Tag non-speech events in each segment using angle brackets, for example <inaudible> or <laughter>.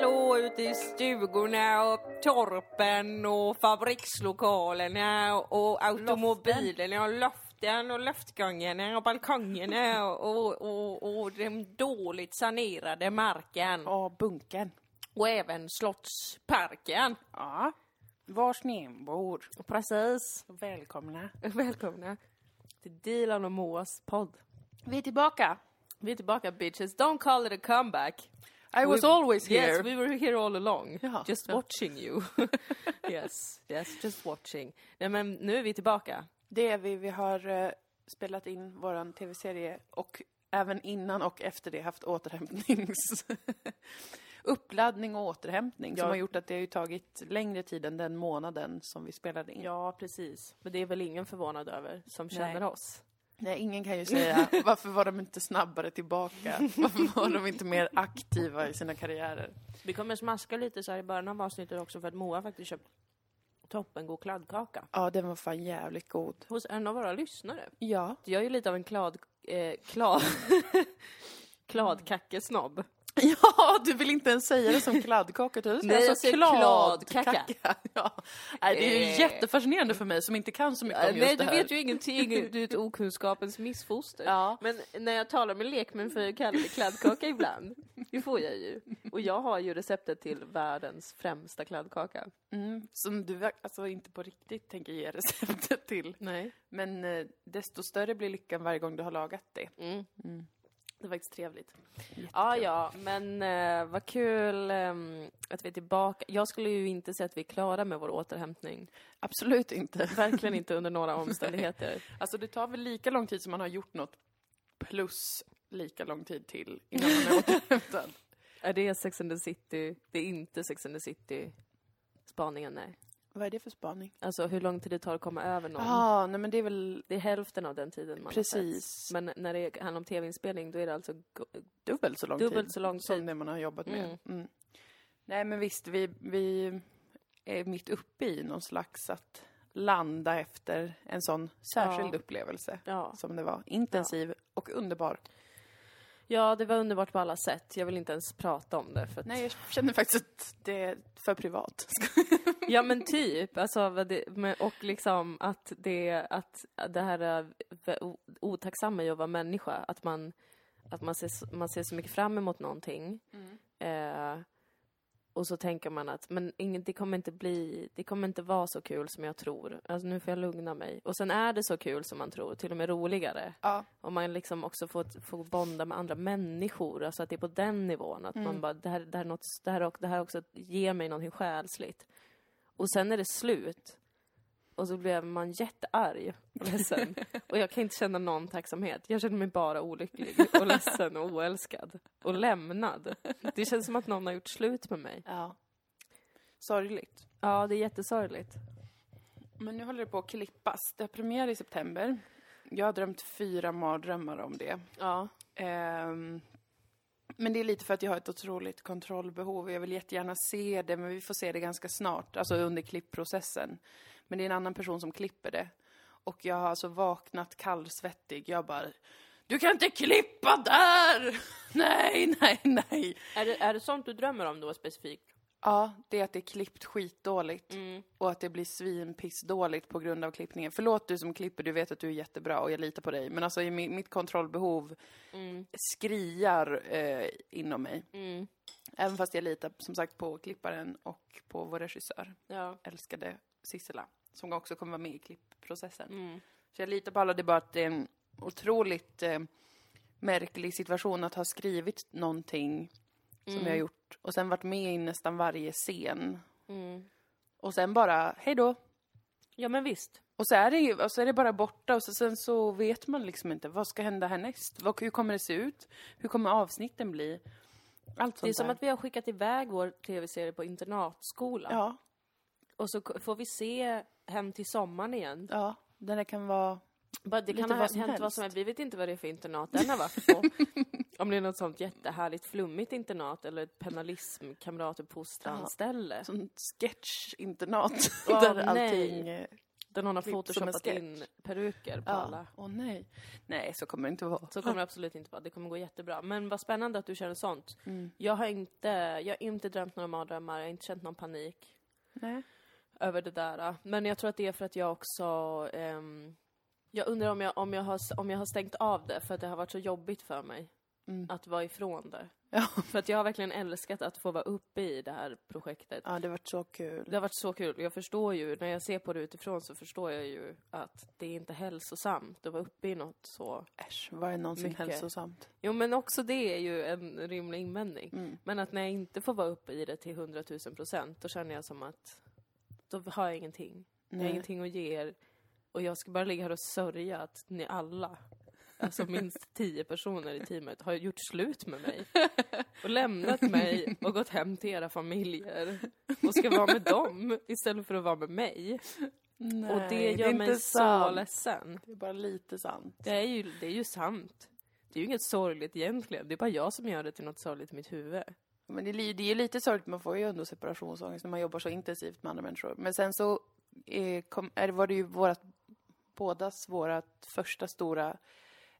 hallå ute i stugorna och torpen och fabrikslokalerna och automobilerna och loften och luftgångarna och balkongerna och, och, och, och den dåligt sanerade marken. Och bunkern. Och även Slottsparken. Ja. Vars ni än bor. Precis. Välkomna. Välkomna till Dilan och Moas podd. Vi är tillbaka. Vi är tillbaka bitches. Don't call it a comeback. I was always here. Yes, we were here all along. Ja. Just Ja. watching you. <laughs> yes, yes, just watching. Nej men nu är vi tillbaka. Det är vi. Vi har eh, spelat in våran tv-serie och även innan och efter det haft återhämtnings... <laughs> Uppladdning och återhämtning Ja. som har gjort att det har tagit längre tid än den månaden som vi spelade in. Ja, precis. Men det är väl ingen förvånad över som känner oss. Nej, ingen kan ju säga <laughs> varför var de inte snabbare tillbaka? Varför var de inte mer aktiva i sina karriärer? Vi kommer smaska lite så här i början av avsnittet också för att Moa faktiskt köpt toppengod kladdkaka. Ja, den var fan jävligt god. Hos en av våra lyssnare. Ja. Jag är ju lite av en klad... Eh, klad... <laughs> Kladkackesnobb. Ja, du vill inte ens säga det som kladdkaka, du Nej, jag säger kladkaka. <laughs> Ja. Nej, det är ju Eh. jättefascinerande för mig som inte kan så mycket om just Nej, det du här. vet ju ingenting. Du är ett okunskapens missfoster. Ja. Men när jag talar med lekmän får jag kalla det kladdkaka ibland. Det får jag ju. Och jag har ju receptet till världens främsta kladdkaka. Mm, som du alltså inte på riktigt tänker ge receptet till. Nej. Men eh, desto större blir lyckan varje gång du har lagat det. Mm. Mm. Det var faktiskt trevligt. Ja, ja, men eh, vad kul ehm, att vi är tillbaka. Jag skulle ju inte säga att vi är klara med vår återhämtning. Absolut inte. <laughs> Verkligen inte under några omständigheter. <laughs> Alltså det tar väl lika lång tid som man har gjort något plus lika lång tid till innan man är återhämtad. <laughs> Är det Sex and the City? Det är inte Sex and the City spaningen, nej. Vad är det för spaning? Alltså hur lång tid det tar att komma över någon. Ja, nej men det är väl Det är hälften av den tiden man precis. Men när det handlar om tv-inspelning då är det alltså dubbelt så lång dubbelt tid så lång som tid. det man har jobbat med. Mm. Mm. Nej men visst, vi, vi är mitt uppe i någon slags att landa efter en sån särskild Ja. upplevelse Ja. som det var. Intensiv och underbar. Ja, det var underbart på alla sätt. Jag vill inte ens prata om det. För att... Nej, jag känner faktiskt att det är för privat. <laughs> Ja men typ, alltså, och liksom att det, att det här otacksamma i att vara människa, att man, att man, ser, man ser så mycket fram emot någonting. Eh, och så tänker man att men det kommer inte bli, det kommer inte vara så kul som jag tror. Alltså nu får jag lugna mig. Och sen är det så kul som man tror, till och med roligare. Ja. Och man liksom också får, får bonda med andra människor, alltså att det är på den nivån. Att man bara, det här, det här, är något, det här, det här också ger mig någonting själsligt. Och sen är det slut. Och så blev man jättearg och ledsen. och jag kan inte känna någon tacksamhet. Jag känner mig bara olycklig och ledsen och oälskad. Och lämnad. Det känns som att någon har gjort slut med mig. ja. Sorgligt. Ja, det är jättesorgligt. Men nu håller det på att klippas. Det har premiär i september. Jag har drömt fyra mardrömmar om det. Ja. Ehm, men det är lite för att jag har ett otroligt kontrollbehov. Jag vill jättegärna se det, men vi får se det ganska snart, alltså under klippprocessen. Men det är en annan person som klipper det. Och jag har alltså vaknat kallsvettig. Jag bara, du kan inte klippa där! <laughs> Nej, nej, nej. Är det, är det sånt du drömmer om då specifikt? Ja, det är att det är klippt skitdåligt. Mm. Och att det blir svinpissdåligt på grund av klippningen. Förlåt du som klipper, du vet att du är jättebra och jag litar på dig. Men alltså i mitt kontrollbehov Mm. skriar eh, inom mig. Mm. Även fast jag litar som sagt på klipparen och på vår regissör, Ja. älskade Sissela, som också kommer vara med i klippprocessen. Mm. Så jag litar på alla, det är bara att det är en otroligt eh, märklig situation att ha skrivit någonting som Mm. jag har gjort och sen varit med i nästan varje scen. Mm. Och sen bara, hej då. Ja, men visst. Och så är det, ju- och så är det bara borta och så, sen så vet man liksom inte, vad ska hända härnäst? Vad, hur kommer det se ut? Hur kommer avsnitten bli? Allt sånt Det är som där. att vi har skickat iväg vår tv-serie på internatskola. Ja, Och så får vi se Hem till sommaren igen. ja, den där kan vara... Bara, det kan ha vad hänt vad helst. som helst. Vi vet inte vad det är för internat den har varit på. <laughs> Om det är något sånt jättehärligt flummigt internat eller ett pennalism, kamratuppfostran-ställe. Sånt sketchinternat <laughs> Åh, där nej. allting... eh, Där någon har photoshopat in peruker på Ja. alla. Åh nej. Nej, så kommer det inte vara. Så kommer det absolut inte vara. Det kommer gå jättebra. Men vad spännande att du känner sånt. Mm. Jag har inte, jag har inte drömt några mardrömmar, jag har inte känt någon panik Nej. Över det där. Men jag tror att det är för att jag också, ehm, jag undrar om jag, om, jag har, om jag har stängt av det för att det har varit så jobbigt för mig Mm. att vara ifrån det. <laughs> Ja. För att jag har verkligen älskat att få vara uppe i det här projektet. ja, det har varit så kul. Det har varit så kul. Jag förstår ju, när jag ser på det utifrån så förstår jag ju att det är inte hälsosamt att vara uppe i något så. Äsch, vad är någonsin Mycket. hälsosamt? Jo men också det är ju en rimlig invändning. Mm. Men att när jag inte får vara uppe i det till 100 000 procent, då känner jag som att då har jag ingenting. Jag har Nej. ingenting att ge er. Och jag ska bara ligga här och sörja att ni alla, alltså minst <laughs> tio personer i teamet, har gjort slut med mig. <laughs> Och lämnat mig och gått hem till era familjer. Och ska vara med dem istället för att vara med mig. Nej, och det gör mig inte så sant. ledsen. Det är bara lite sant. Det är, ju, det är ju sant. Det är ju inget sorgligt egentligen. Det är bara jag som gör det till något sorgligt i mitt huvud. Men det, det är ju lite sorgligt, man får ju ändå separationsångest när man jobbar så intensivt med andra människor. Men sen så eh, kom, är, var det ju vårat, bådas vårat första stora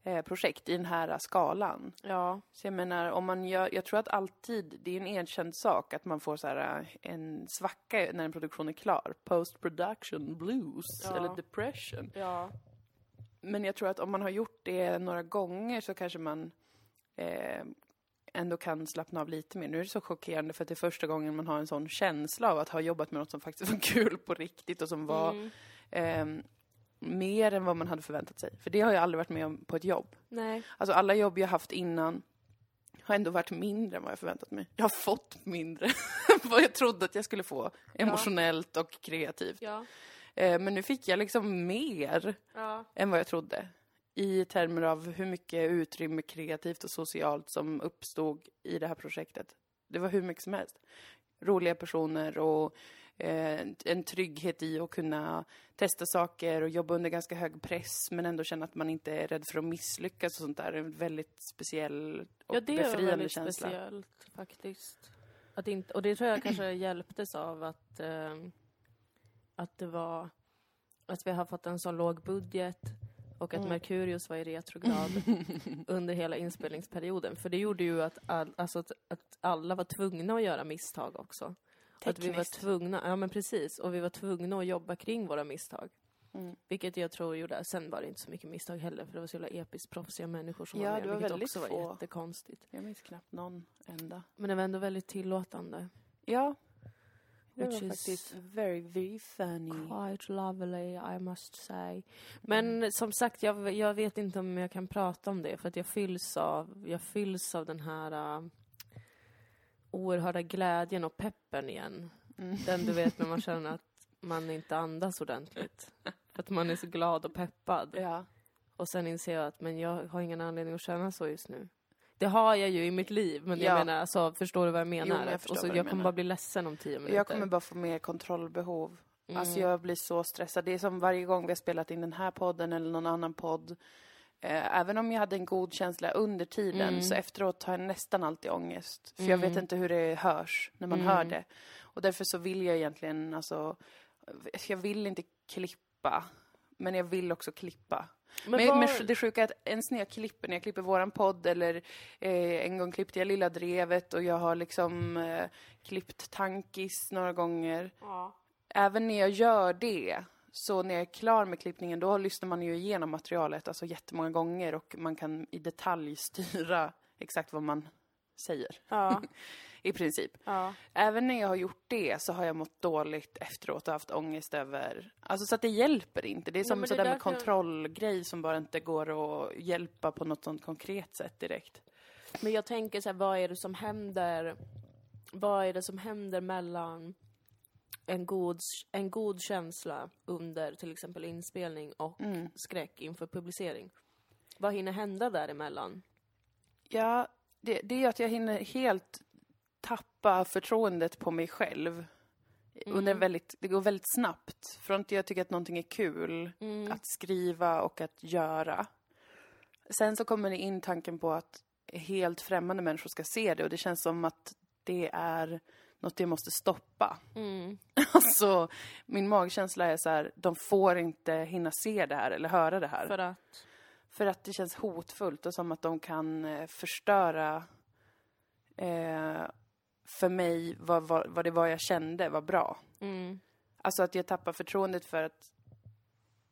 eh, projekt i den här skalan. Ja. Så jag menar, om man gör, jag tror att alltid, det är en erkänd sak att man får så här eh, en svacka när en produktion är klar. Post production blues Ja. eller depression. Ja. Men jag tror att om man har gjort det några gånger så kanske man eh, ändå kan slappna av lite mer. Nu är det så chockerande för att det är första gången man har en sån känsla av att ha jobbat med något som faktiskt <laughs> var kul på riktigt och som var Mm. eh, mer än vad man hade förväntat sig. För det har jag aldrig varit med om på ett jobb. Nej. Alltså alla jobb jag haft innan har ändå varit mindre än vad jag förväntat mig. Jag har fått mindre <laughs> än vad jag trodde att jag skulle få. Emotionellt och kreativt. Ja. Eh, men nu fick jag liksom mer Ja. än vad jag trodde. I termer av hur mycket utrymme kreativt och socialt som uppstod i det här projektet. Det var hur mycket som helst. Roliga personer och eh, en trygghet i att kunna testa saker och jobba under ganska hög press men ändå känna att man inte är rädd för att misslyckas och sånt där. En väldigt speciell och Ja, det var befriande väldigt känsla. speciellt faktiskt. Att inte, och det tror jag kanske <clears throat> hjälptes av att, eh, att det var, att vi har fått en så låg budget och att Mm. Merkurius var i retrograd <laughs> under hela inspelningsperioden. För det gjorde ju att, all, alltså att, att alla var tvungna att göra misstag också. Att vi var Tekniskt. tvungna, ja men precis, och vi var tvungna att jobba kring våra misstag. Mm. Vilket jag tror gjorde, sen var det inte så mycket misstag heller för det var så jävla episkt proffsiga människor som Ja, var med, det var vilket också var få. jättekonstigt. Jag minns knappt någon enda. Men det var ändå väldigt tillåtande. Ja. Det Which var is faktiskt very, very funny. Quite lovely, I must say. Men som sagt, jag, jag vet inte om jag kan prata om det för att jag fylls av, jag fylls av den här uh, oerhörda glädjen och peppen igen. Mm. Den du vet när man <laughs> känner att man inte andas ordentligt. Att man är så glad och peppad. Ja. Och sen inser jag att men jag har ingen anledning att känna så just nu. Det har jag ju i mitt liv, men Ja. jag menar, alltså, förstår du vad jag menar? men jag och så du jag kommer menar. bara bli ledsen om tio minuter. Jag kommer bara få mer kontrollbehov. Mm. Alltså jag blir så stressad. Det är som varje gång vi har spelat in den här podden eller någon annan podd. Eh, även om jag hade en god känsla under tiden Mm. så efteråt har jag nästan alltid ångest. För jag vet Mm. inte hur det hörs när man Mm. hör det. Och därför så vill jag egentligen, alltså, jag vill inte klippa. Men jag vill också klippa. Men, vad- men det sjuka är att ens när jag klipper, när jag klipper våran podd eller eh, en gång klippte jag Lilla Drevet och jag har liksom eh, klippt Tankis några gånger. Ja. Även när jag gör det, så när jag är klar med klippningen, då lyssnar man ju igenom materialet alltså jättemånga gånger och man kan i detalj styra exakt vad man säger, Ja, <laughs> i princip. ja. Även när jag har gjort det så har jag mått dåligt efteråt och haft ångest över... Alltså så att det hjälper inte. Det är som det sådär där med kontrollgrej som bara inte går att hjälpa på något sånt konkret sätt direkt. Men jag tänker så här, vad är det som händer? Vad är det som händer mellan en god, en god känsla under till exempel inspelning och Mm. skräck inför publicering? Vad hinner hända däremellan? Ja, det, det är att jag hinner helt tappa förtroendet på mig själv. Under en väldigt, det går väldigt snabbt. Från att jag tycker att någonting är kul Mm. att skriva och att göra. Sen så kommer det in tanken på att helt främmande människor ska se det och det känns som att det är något jag måste stoppa. Mm. <laughs> Alltså, min magkänsla är så här, de får inte hinna se det här eller höra det här. För att... För att det känns hotfullt och som att de kan eh, förstöra eh, för mig vad, vad, vad det var jag kände var bra. Mm. Alltså att jag tappar förtroendet för att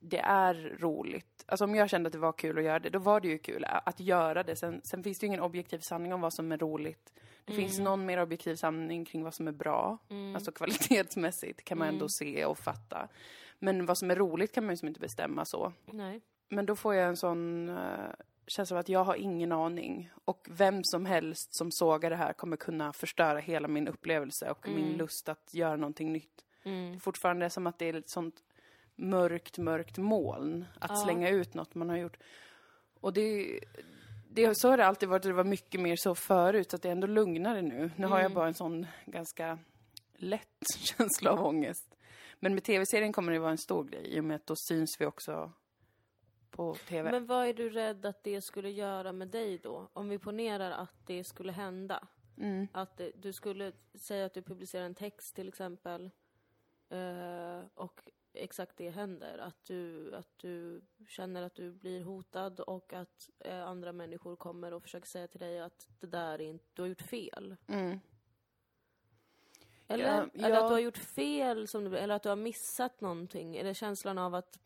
det är roligt. Alltså om jag kände att det var kul att göra det, då var det ju kul att göra det. Sen, sen finns det ju ingen objektiv sanning om vad som är roligt. Det finns någon mer objektiv sanning kring vad som är bra. Alltså kvalitetsmässigt kan man ändå se och fatta. Men vad som är roligt kan man ju som inte bestämma så. Nej. Men då får jag en sån känsla av att jag har ingen aning. Och vem som helst som sågar det här kommer kunna förstöra hela min upplevelse och min lust att göra någonting nytt. Mm. Det är fortfarande som att det är ett sånt mörkt, mörkt moln att Ja. slänga ut något man har gjort. Och det, det, så har det alltid varit, det var mycket mer så förut, så att det är ändå lugnare nu. Nu har jag bara en sån ganska lätt <laughs> känsla av ångest. Men med tv-serien kommer det vara en stor grej, i och med att då syns vi också på tv. Men vad är du rädd att det skulle göra med dig då? Om vi ponerar att det skulle hända. Mm. Att du skulle säga att du publicerar en text till exempel eh, och exakt det händer. Att du, att du känner att du blir hotad och att eh, andra människor kommer och försöker säga till dig att det där är inte, du har gjort fel. Mm. Eller? Ja, Eller ja. att du har gjort fel, som du, eller att du har missat någonting. Eller känslan av att,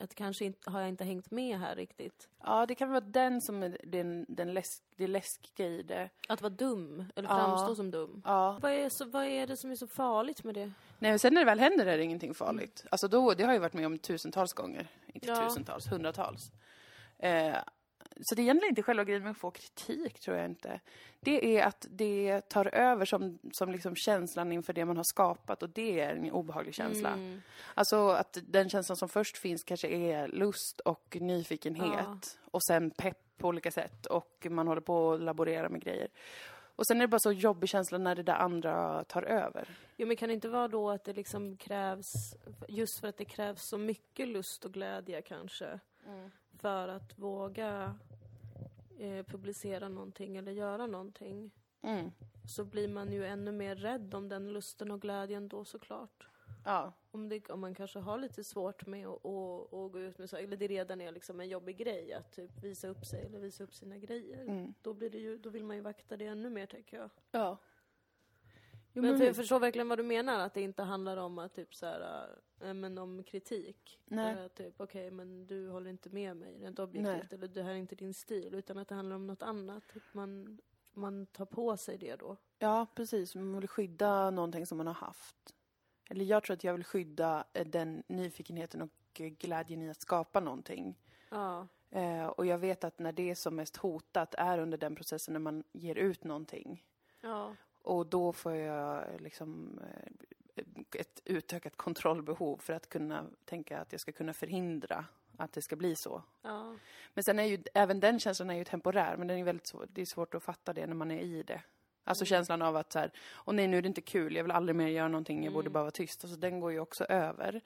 att kanske inte, har jag inte hängt med här riktigt. Ja, det kan vara den som är den, den läsk, det läskiga i det. Att vara dum, eller Ja. framstå som dum. Ja. Vad är, så, vad är det som är så farligt med det? Nej, men sen när det väl händer är det ingenting farligt. Alltså då, det har jag varit med om tusentals gånger. Inte tusentals, hundratals. Eh, så det är egentligen inte själva grejen med att få kritik, tror jag inte. Det är att det tar över som, som liksom känslan inför det man har skapat och det är en obehaglig känsla. Mm. Alltså att den känslan som först finns kanske är lust och nyfikenhet Ja. och sen pepp på olika sätt och man håller på att laborera med grejer. Och sen är det bara så jobbig känsla när det där andra tar över. Jo, men kan det inte vara då att det liksom krävs, just för att det krävs så mycket lust och glädje kanske, för att våga eh, publicera någonting eller göra någonting, Mm. så blir man ju ännu mer rädd om den lusten och glädjen då såklart. Ja. Om, det, om man kanske har lite svårt med att, gå ut med så, eller det redan är liksom en jobbig grej att typ visa upp sig eller visa upp sina grejer. Mm. Då, blir det ju, då vill man ju vakta det ännu mer tänker jag. Ja. Jo, Men men för jag förstår verkligen vad du menar, att det inte handlar om att typ så här, äh, men om kritik. Nej. Äh, typ, okej, men du håller inte med mig rent objektivt, eller det här är inte din stil, utan att det handlar om något annat. Att man, man tar på sig det då. Ja, precis. Man vill skydda någonting som man har haft. Eller jag tror att jag vill skydda eh, den nyfikenheten och eh, glädjen i att skapa någonting. Ja. Eh, och jag vet att när det är som mest hotat är under den processen när man ger ut någonting. Ja. Och då får jag liksom eh, ett utökat kontrollbehov för att kunna tänka att jag ska kunna förhindra att det ska bli så. Ja. Men sen är ju även den känslan är ju temporär, men den är väldigt svår, det är svårt att fatta det när man är i det. Alltså känslan av att så här, åh nej nu är det inte kul, jag vill aldrig mer göra någonting, jag borde bara vara tyst. Alltså den går ju också över.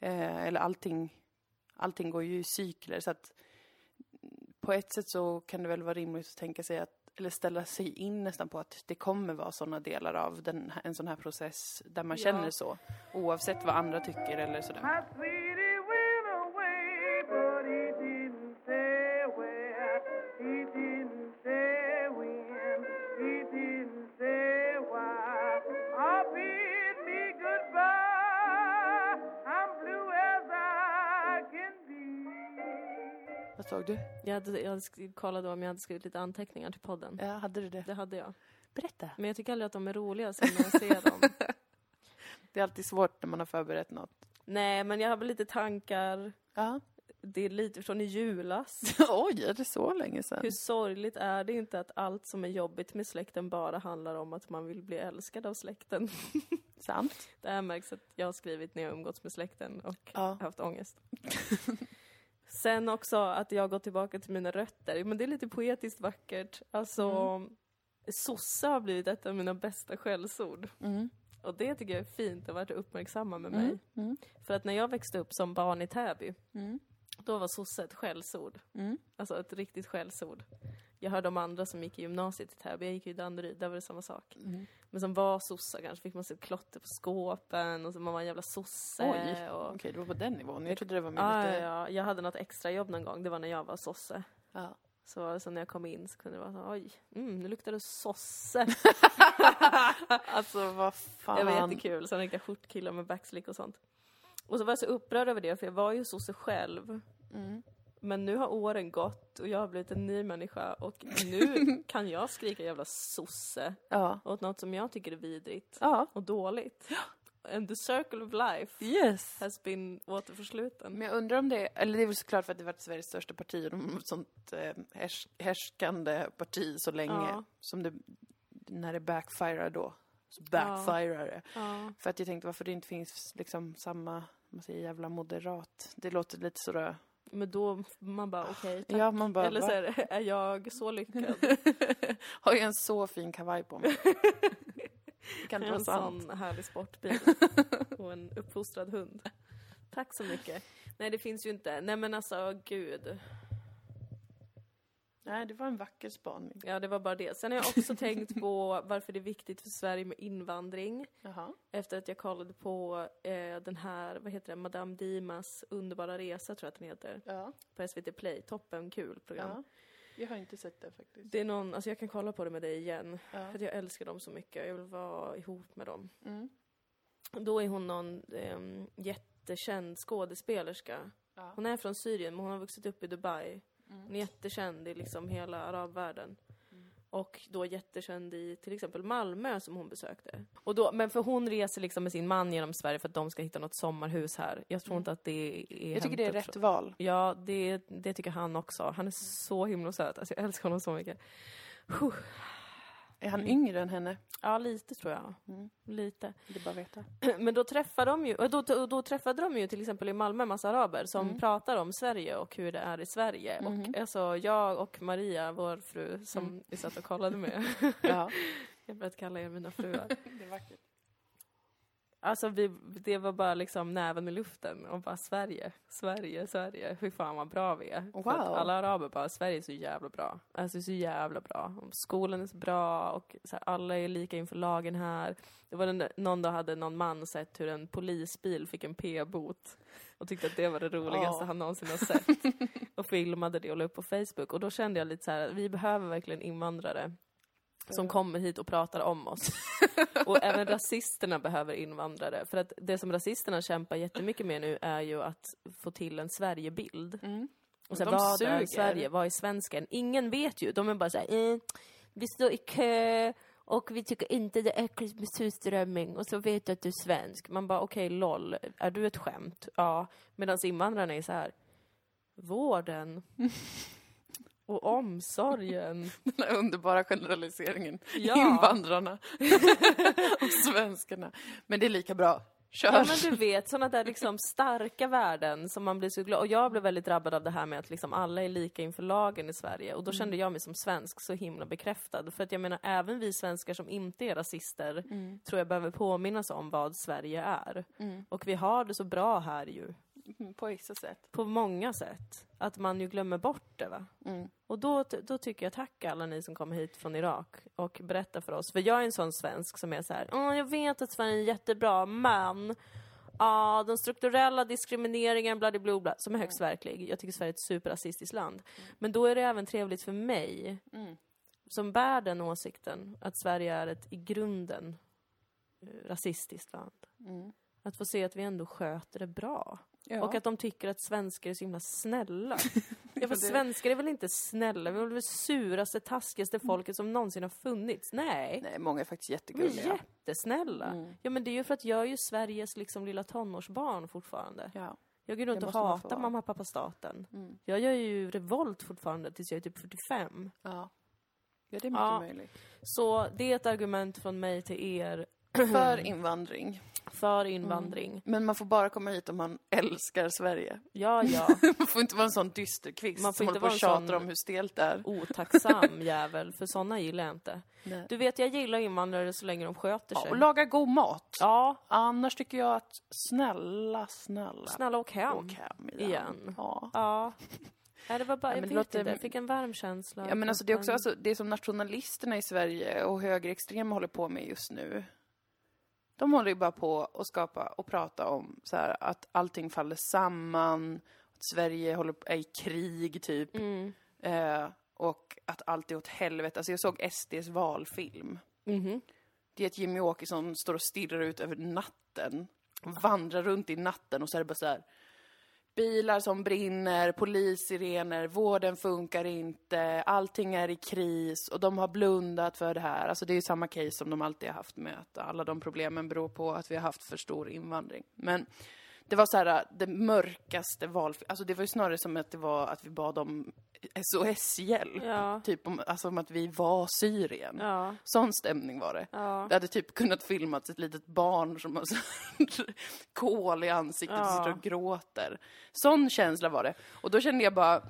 Eh, eller allting, allting går ju i cykler så att på ett sätt så kan det väl vara rimligt att tänka sig att eller ställa sig in nästan på att det kommer vara sådana delar av den, en sån här process där man Ja. känner så. Oavsett vad andra tycker eller sådär. Jag, hade, jag sk- kollade om jag hade skrivit lite anteckningar till podden. Ja, hade du det? Det hade jag. Berätta. Men jag tycker aldrig att de är roliga sen när jag ser dem. <laughs> Det är alltid svårt när man har förberett något. Nej, men jag har väl lite tankar. Ja. Det är lite från i julas. <laughs> Oj, är det så länge sedan? Hur sorgligt är det inte att allt som är jobbigt med släkten bara handlar om att man vill bli älskad av släkten? <laughs> Sant? Det här märks att jag har skrivit när jag umgåtts med släkten och Ja. haft ångest. Sen också att jag gått tillbaka till mina rötter. Men det är lite poetiskt vackert. Alltså, sossa har blivit ett av mina bästa skällsord. Mm. Och det tycker jag är fint att vara uppmärksamma med mig. Mm. För att när jag växte upp som barn i Täby, Mm. då var sosse ett skällsord. Mm. Alltså ett riktigt skällsord. jag hörde om andra som gick i gymnasiet i Täby, jag gick i Danderyd, där var det samma sak. Men som var sossar kanske, fick man se klotter på skåpen och så man var en jävla sosse. Oj, och... Okej, det var på den nivån. Jag trodde det var mer Ja, lite... ja, ja, jag hade något extra jobb någon gång, det var när jag var sosse. Ja. Så, så när jag kom in så kunde det vara så, oj, mm, nu luktar det sosse. <laughs> Alltså vad fan. Det var jättekul, så riktiga skjortkillar med backslick och sånt. Och så var jag så upprörd över det, för jag var ju sosse själv. Mm. Men nu har åren gått och jag har blivit en ny människa och nu <laughs> kan jag skrika jävla sosse Ja. åt något som jag tycker är vidrigt Ja. och dåligt. And the circle of life Yes. has been återförsluten. Men jag undrar om det, eller det är väl såklart för att det varit Sveriges största parti och de ett sånt eh, härs, härskande parti så länge. Ja. Som det, när det backfirar då, så backfirar det. Ja. För att jag tänkte varför det inte finns liksom samma, man säger jävla moderat. Det låter lite sådär, Men då, man bara okej, tack. ja man bara, Eller så va? <laughs> är, det, jag så lyckad? <laughs> har jag en så fin kavaj på mig? Det kan en vara sant. sån härlig sportbil <laughs> och en uppfostrad hund. Tack så mycket. Nej, det finns ju inte. Nej, men alltså gud. Nej, det var en vacker spaning. Ja, det var bara det. Sen har jag också tänkt på <laughs> varför det är viktigt för Sverige med invandring. Jaha. Efter att jag kollade på eh, den här, vad heter det, Madame Dimas underbara resa tror jag att den heter. Ja. På SVT Play. Toppen kul program. ja. Jag har inte sett det faktiskt. Det är någon, alltså jag kan kolla på det med dig igen. Ja. För att jag älskar dem så mycket. Jag vill vara ihop med dem. Mm. Då är hon någon eh, jättekänd skådespelerska. Ja. Hon är från Syrien men hon har vuxit upp i Dubai. Mm. Hon är jättekänd i liksom hela arabvärlden. Och då jättekänd i till exempel Malmö som hon besökte. Och då, men för hon reser liksom med sin man genom Sverige för att de ska hitta något sommarhus här. Jag tror inte att det är Mm. Jag tycker det är rätt från- val. Ja, det, det tycker han också. Han är så himla söt. Alltså jag älskar honom så mycket. Huh. Är han yngre än henne? Ja, lite tror jag. Mm. Lite. Det är bara veta. <clears throat> Men då träffade de ju, då, då, då träffade de ju till exempel i Malmö massa araber som Mm. pratar om Sverige och hur det är i Sverige. Mhm. Och alltså jag och Maria, vår fru, som Mm. vi satt och kollade med. <laughs> Ja. jag börjat kalla er mina fruar. <laughs> det är vackert. Alltså vi, det var bara liksom näven i luften och bara Sverige, Sverige, Sverige. Hur fan vad bra vi är. Wow. alla araber bara, Sverige är så jävla bra. Alltså så jävla bra. Skolan är så bra och så här, alla är lika inför lagen här. Det var den, någon dag hade någon man sett hur en polisbil fick en p-bot och tyckte att det var det roligaste Ja. han någonsin har sett. <laughs> och filmade det och la upp på Facebook. Och då kände jag lite så här, vi behöver verkligen invandrare som kommer hit och pratar om oss. <laughs> och även rasisterna behöver invandrare. För att det som rasisterna kämpar jättemycket med nu är ju att få till en Sverigebild. Mm. Och De vad är suger. Sverige? Vad är svensken? Ingen vet ju. De är bara såhär, eh, vi står i kö och vi tycker inte det är äckligt med surströmming och så vet du att du är svensk. Man bara, okej, LOL. Är du ett skämt? Ja. Medan invandrarna är så här. vården <laughs> och omsorgen. <laughs> Den här underbara generaliseringen. Ja. Invandrarna <laughs> och svenskarna. Men det är lika bra. Kör! Ja men du vet, sådana där liksom starka värden som man blir så glad Och jag blev väldigt drabbad av det här med att liksom alla är lika inför lagen i Sverige. Och då kände jag mig som svensk så himla bekräftad. För att jag menar, även vi svenskar som inte är rasister Mm. tror jag behöver påminnas om vad Sverige är. Mm. Och vi har det så bra här ju. Mm, <laughs> På vissa sätt. På många sätt. Att man ju glömmer bort det va. Mm. Och då, då tycker jag tack alla ni som kommer hit från Irak och berättar för oss. För jag är en sån svensk som är så här, "Åh, jag vet att Sverige är jättebra, men Ja, den strukturella diskrimineringen, bla bla bla, som är högst verklig. Jag tycker Sverige är ett superrasistiskt land. Men då är det även trevligt för mig, Mm. som bär den åsikten, att Sverige är ett i grunden eh, rasistiskt land. Mm. Att få se att vi ändå sköter det bra. Ja. Och att de tycker att svenskar är så himla snälla. <laughs> Ja, för svenskar är väl inte snälla? Vi är väl det suraste, taskigaste folket som någonsin har funnits? Nej. Nej, många är faktiskt Vi är jättegulliga. jättesnälla. Mm. Ja, men det är ju för att jag är ju Sveriges liksom lilla tonårsbarn fortfarande. Ja. Jag går runt och hatar mamma, pappa, staten. Mm. Jag gör ju revolt fortfarande tills jag är typ 45. Ja. Ja, det är mycket Ja. möjligt. Så det är ett argument från mig till er För <clears throat> invandring. För invandring. Men man får bara komma hit om man älskar Sverige. Ja, ja. <laughs> Man får inte vara en sån dysterkvist Man får som inte håller på och tjatar om hur stelt det är. Otacksam <laughs> jävel, för såna gillar jag inte. Nej. Du vet, jag gillar invandrare så länge de sköter Ja, sig. och laga god mat. Ja, Annars tycker jag att snälla, snälla, snälla åk hem. åk hem igen. igen. Ja. Ja. Nej, det var bara, Ja, jag vet låter- inte, jag fick en varm känsla. Ja men alltså det är också alltså, det som nationalisterna i Sverige och högerextrema håller på med just nu. De håller ju bara på att skapa och prata om så här att allting faller samman, att Sverige håller, är i krig typ. Mm. Eh, och att allt är åt helvete. Alltså jag såg SDs valfilm. Mhm. Det är ett Jimmy Åkesson står och stirrar ut över natten. Vandrar runt i natten och så är det bara så här. Bilar som brinner, polissirener, vården funkar inte, allting är i kris och de har blundat för det här. Alltså det är ju samma case som de alltid har haft med att alla de problemen beror på att vi har haft för stor invandring. Men det var så här, äh, det mörkaste val... Alltså det var ju snarare som att det var att vi bad om SOS-hjälp. Ja. Typ om, alltså om att vi var Syrien. Ja. Sån stämning var det. Ja. Det hade typ kunnat filmats ett litet barn som har <laughs> kol i ansiktet och sitter och gråter. Sån känsla var det. Och då kände jag bara,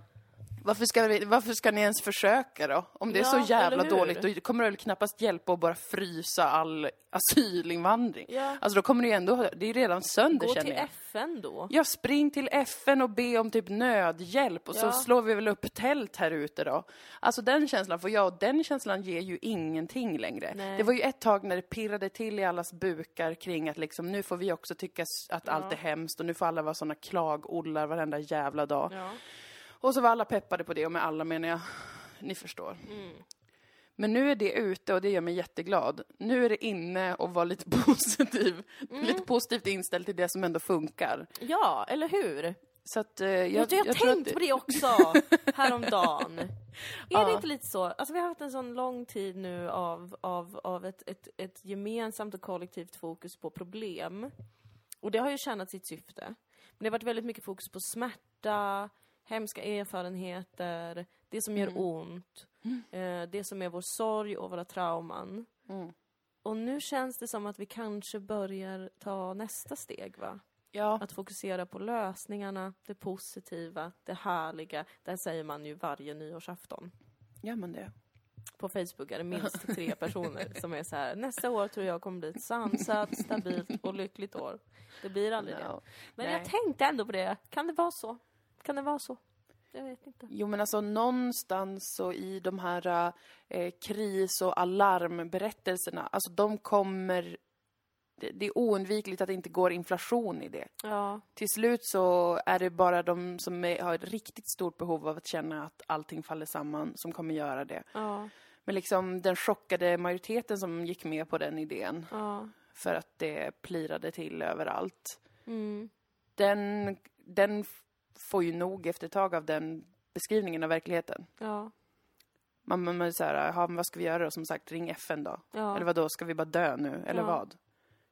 varför ska, vi, varför ska ni ens försöka då? Om det är Ja, så jävla dåligt, då kommer det väl knappast hjälpa att bara frysa all asylinvandring. Ja. Alltså då kommer det ju ändå, det är redan sönder Gå känner till jag. FN då. Ja, spring till FN och be om typ nödhjälp och så Ja. slår vi väl upp tält här ute då. Alltså den känslan får jag och den känslan ger ju ingenting längre. Nej. Det var ju ett tag när det pirrade till i allas bukar kring att liksom nu får vi också tycka att allt är hemskt och nu får alla vara såna klagollar varenda jävla dag. Och så var alla peppade på det och med alla menar jag, ni förstår. Mm. Men nu är det ute och det gör mig jätteglad. Nu är det inne och vara lite <laughs> positiv, Mm. lite positivt inställd till det som ändå funkar. ja, eller hur? Så att eh, jag, Jag, jag, jag tror att på det också <laughs> häromdagen. Är Ja. det inte lite så? Alltså vi har haft en sån lång tid nu av, av, av ett, ett, ett gemensamt och kollektivt fokus på problem. Och det har ju tjänat sitt syfte. Men det har varit väldigt mycket fokus på smärta, hemska erfarenheter, det som gör ont, eh, det som är vår sorg och våra trauman. Mm. Och nu känns det som att vi kanske börjar ta nästa steg, va? Ja, Att fokusera på lösningarna, det positiva, det härliga. Där säger man ju varje nyårsafton. gör man det? På Facebook är det minst <laughs> tre personer som är så här. nästa år tror jag kommer bli ett sansat, stabilt och lyckligt år. Det blir aldrig det. No. Men Nej. jag tänkte ändå på det. Kan det vara så? Kan det vara så? Jag vet inte. Jo, men alltså någonstans så i de här eh, kris och alarmberättelserna, alltså de kommer... Det, är oundvikligt att det inte går inflation i det. Ja, Till slut så är det bara de som är, har ett riktigt stort behov av att känna att allting faller samman som kommer göra det. ja, Men liksom den chockade majoriteten som gick med på den idén ja. för att det plirade till överallt. Mm. Den, den får ju nog efter ett tag av den beskrivningen av verkligheten. Ja, Man, man, man så här, "Jaha, men vad ska vi göra då? Som sagt, ring FN då. ja. Eller vad då ska vi bara dö nu? Eller Ja. vad?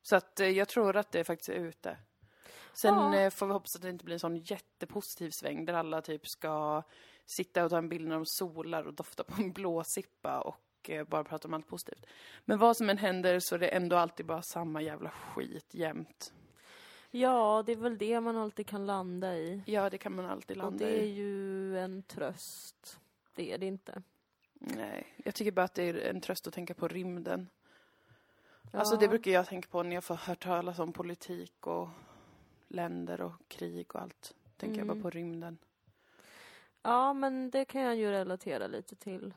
Så att eh, jag tror att det faktiskt är ute. Sen Ja. eh, får vi hoppas att det inte blir en sån jättepositiv sväng där alla typ ska sitta och ta en bild när de solar och dofta på en <laughs> blåsippa och eh, bara prata om allt positivt. Men vad som än händer så är det ändå alltid bara samma jävla skit jämt. Ja, det är väl det man alltid kan landa i. Ja, det kan man alltid Och landa det är i. ju en tröst. Det är det inte. Nej, jag tycker bara att det är en tröst att tänka på rymden. Alltså Ja. det brukar jag tänka på när jag får höra talas om politik och länder och krig och allt. Tänker jag Mm. bara på rymden. Ja, men det kan jag ju relatera lite till.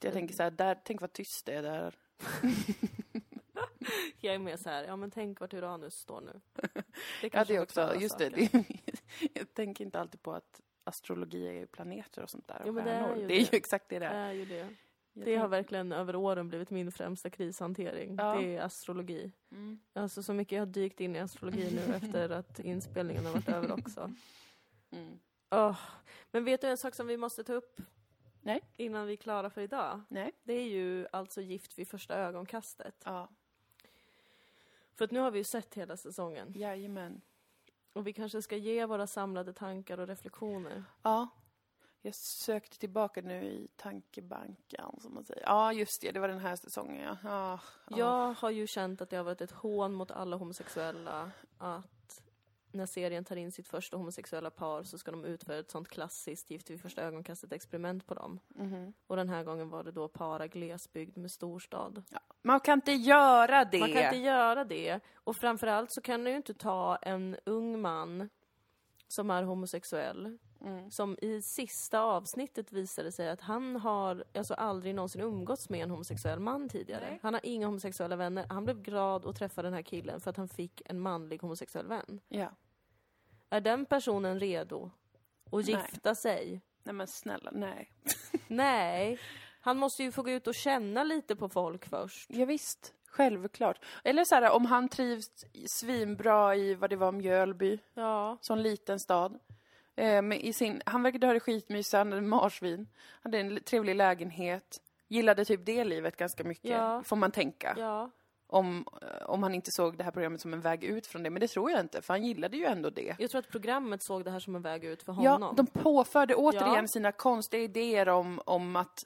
Jag tänker så här, där, tänk vad tyst det är där. <laughs> Jag är mer så här, ja men tänk vart Uranus står nu. <laughs> Det Ja, det också. förklarar Just det. saken. det. <laughs> Jag tänker inte alltid på att astrologi är ju planeter och sånt där. Jo, men det är ju det är ju exakt det det Det är. är ju det. Jag Det har verkligen över åren blivit min främsta krishantering. Ja. Det är astrologi. Mm. Alltså så mycket jag har dykt in i astrologi nu <laughs> efter att inspelningen har varit över också. Mm. Åh. Men vet du en sak som vi måste ta upp? Nej. Innan vi är klara för idag. Nej. Det är ju alltså Gift vid första ögonkastet. Ja. För att nu har vi ju sett hela säsongen. Jajamän. Och vi kanske ska ge våra samlade tankar och reflektioner. Ja. Jag sökte tillbaka nu i tankebanken, som man säger. Ja, just det. Det var den här säsongen, ja. ja. ja. Jag har ju känt att det har varit ett hån mot alla homosexuella att när serien tar in sitt första homosexuella par så ska de utföra ett sånt klassiskt gift vid första ögonkastet experiment på dem. Mhm. Och den här gången var det då para glesbygd med storstad. Man kan inte göra det! Man kan inte göra det. Och framförallt så kan du ju inte ta en ung man som är homosexuell Mm. Som i sista avsnittet visade sig att han har alltså aldrig någonsin umgåtts med en homosexuell man tidigare. Nej. Han har inga homosexuella vänner. Han blev glad att träffa den här killen för att han fick en manlig homosexuell vän. Ja. Är den personen redo att Nej. gifta sig? Nej men snälla, nej. <laughs> Nej. Han måste ju få gå ut och känna lite på folk först. Ja, visst, självklart. Eller så här, om han trivs svinbra i vad det var, Mjölby, Ja. sån liten stad. Eh, med i sin, han verkade ha det skitmysigt, han hade marsvin, hade en trevlig lägenhet. Gillade typ det livet ganska mycket, Ja. får man tänka. Ja. Om, eh, om han inte såg det här programmet som en väg ut från det. Men det tror jag inte, för han gillade ju ändå det. Jag tror att programmet såg det här som en väg ut för Ja, honom. de påförde återigen Ja. sina konstiga idéer om, om att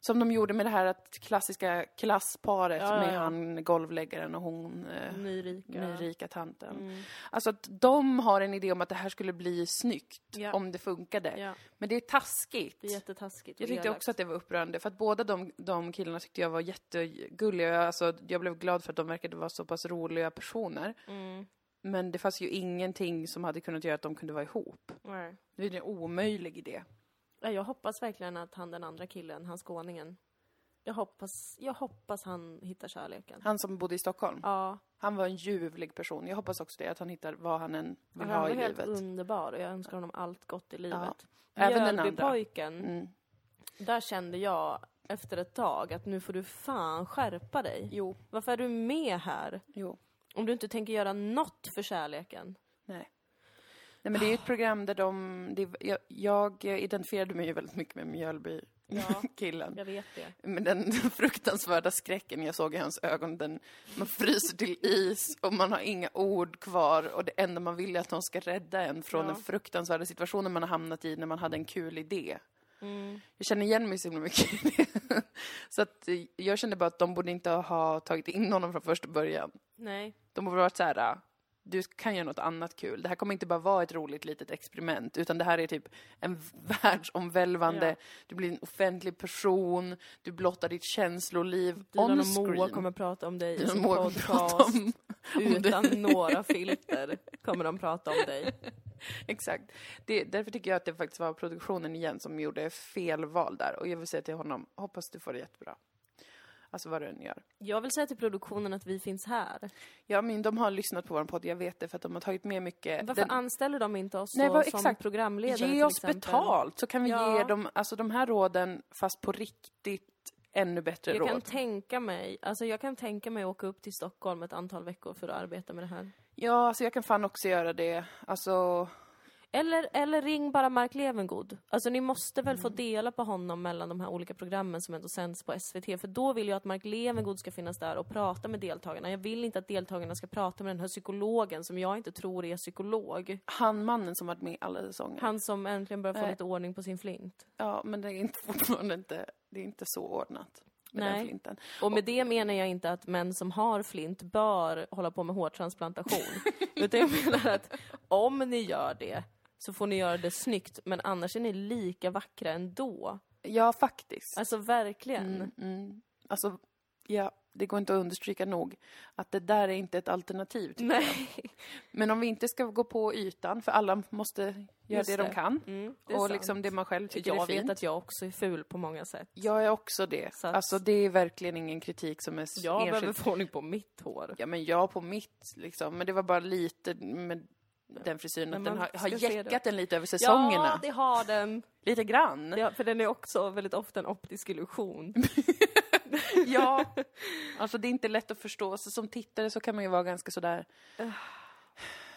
som de gjorde med det här att klassiska klassparet Ja, ja, med han golvläggaren och hon eh, Nyrika. nyrika tanten. Mm. Alltså att de har en idé om att det här skulle bli snyggt Ja. om det funkade. Men det är taskigt. det är jättetaskigt. jag tyckte elakt. också att det var upprörande för att båda de, de killarna tyckte jag var jättegulliga. Alltså, jag blev glad för att de verkade vara så pass roliga personer. Mm. Men det fanns ju ingenting som hade kunnat göra att de kunde vara ihop. Nej. Det är en omöjlig idé. Ja, jag hoppas verkligen att han den andra killen, han skåningen, jag hoppas, jag hoppas han hittar kärleken. Han som bodde i Stockholm, Ja, han var en ljuvlig person. Jag hoppas också det, att han hittar vad han än vill han ha var i helt livet. underbar och jag önskar honom allt gott i livet. Även den andra. Mjölbypojken, Mm. där kände jag efter ett tag att nu får du fan skärpa dig. Jo, Varför är du med här? jo. Om du inte tänker göra något för kärleken. Nej. Men det är ju ett program där de, det, jag, jag identifierade mig ju väldigt mycket med Mjölby-killen. Jag vet det. Med den <laughs> fruktansvärda skräcken jag såg i hans ögon. Den, man fryser till is och man har inga ord kvar och det enda man vill är att de ska rädda en från Ja. den fruktansvärda situationen man har hamnat i när man hade en kul idé. Mm. Jag känner igen mig så himla mycket i det. <laughs> Så att eh, jag kände bara att de borde inte ha tagit in honom från första början. Nej. De borde varit så här, "Ah, du kan göra något annat kul. Det här kommer inte bara vara ett roligt litet experiment, utan det här är typ en <laughs> världsomvälvande, Ja. du blir en offentlig person, du blottar ditt känsloliv Dilan on och Moa screen. kommer prata om dig i Dilan och sin podcast. om, <laughs> om. Utan några <laughs> filter kommer de prata om dig. Exakt. Det, därför tycker jag att det faktiskt var produktionen igen som gjorde fel val där. Och jag vill säga till honom, hoppas du får det jättebra. Alltså vad du än gör. Jag vill säga till produktionen att vi finns här. Ja, men de har lyssnat på vår podd, jag vet det, för att de har tagit med mycket. Varför Den- anställer de inte oss Nej, vad- som exakt. programledare Ge oss exempel? betalt så kan vi Ja. ge dem alltså, de här råden fast på riktigt ännu bättre Jag råd. kan tänka mig, alltså jag kan tänka mig att åka upp till Stockholm ett antal veckor för att arbeta med det här. Ja, alltså jag kan fan också göra det. Alltså, Eller, eller ring bara Mark Levengood. Alltså ni måste väl Mm. få dela på honom mellan de här olika programmen som ändå sänds på SVT. För då vill jag att Mark Levengood ska finnas där och prata med deltagarna. Jag vill inte att deltagarna ska prata med den här psykologen som jag inte tror är psykolog. han mannen som varit med i alla säsonger. Han som äntligen börjar få Nej. lite ordning på sin flint. Ja, men det är inte, <laughs> fortfarande inte, det är inte så ordnat. Med Nej. Och med det menar jag inte att män som har flint bör hålla på med hårtransplantation. <laughs> Utan jag menar att om ni gör det så får ni göra det snyggt, men annars är ni lika vackra ändå. Ja, faktiskt. Alltså verkligen. Mm, mm. Alltså, ja, det går inte att understryka nog att det där är inte ett alternativ. tycker jag. Nej. Men om vi inte ska gå på ytan, för alla måste göra Just det, de det. kan. Mm, det Och sant. liksom det man själv tycker jag är fint. vet att jag också är ful på många sätt. Jag är också det. Så att- Alltså det är verkligen ingen kritik som är Jag behöver enskild. få ordning på mitt hår. Ja men jag på mitt liksom. Men det var bara lite med den frisyren att den har, har jäckat den lite över säsongerna. Ja, det har den. Lite grann. Ja, för den är också väldigt ofta en optisk illusion. <laughs> Ja. <laughs> Alltså det är inte lätt att förstå. Så som tittare så kan man ju vara ganska sådär.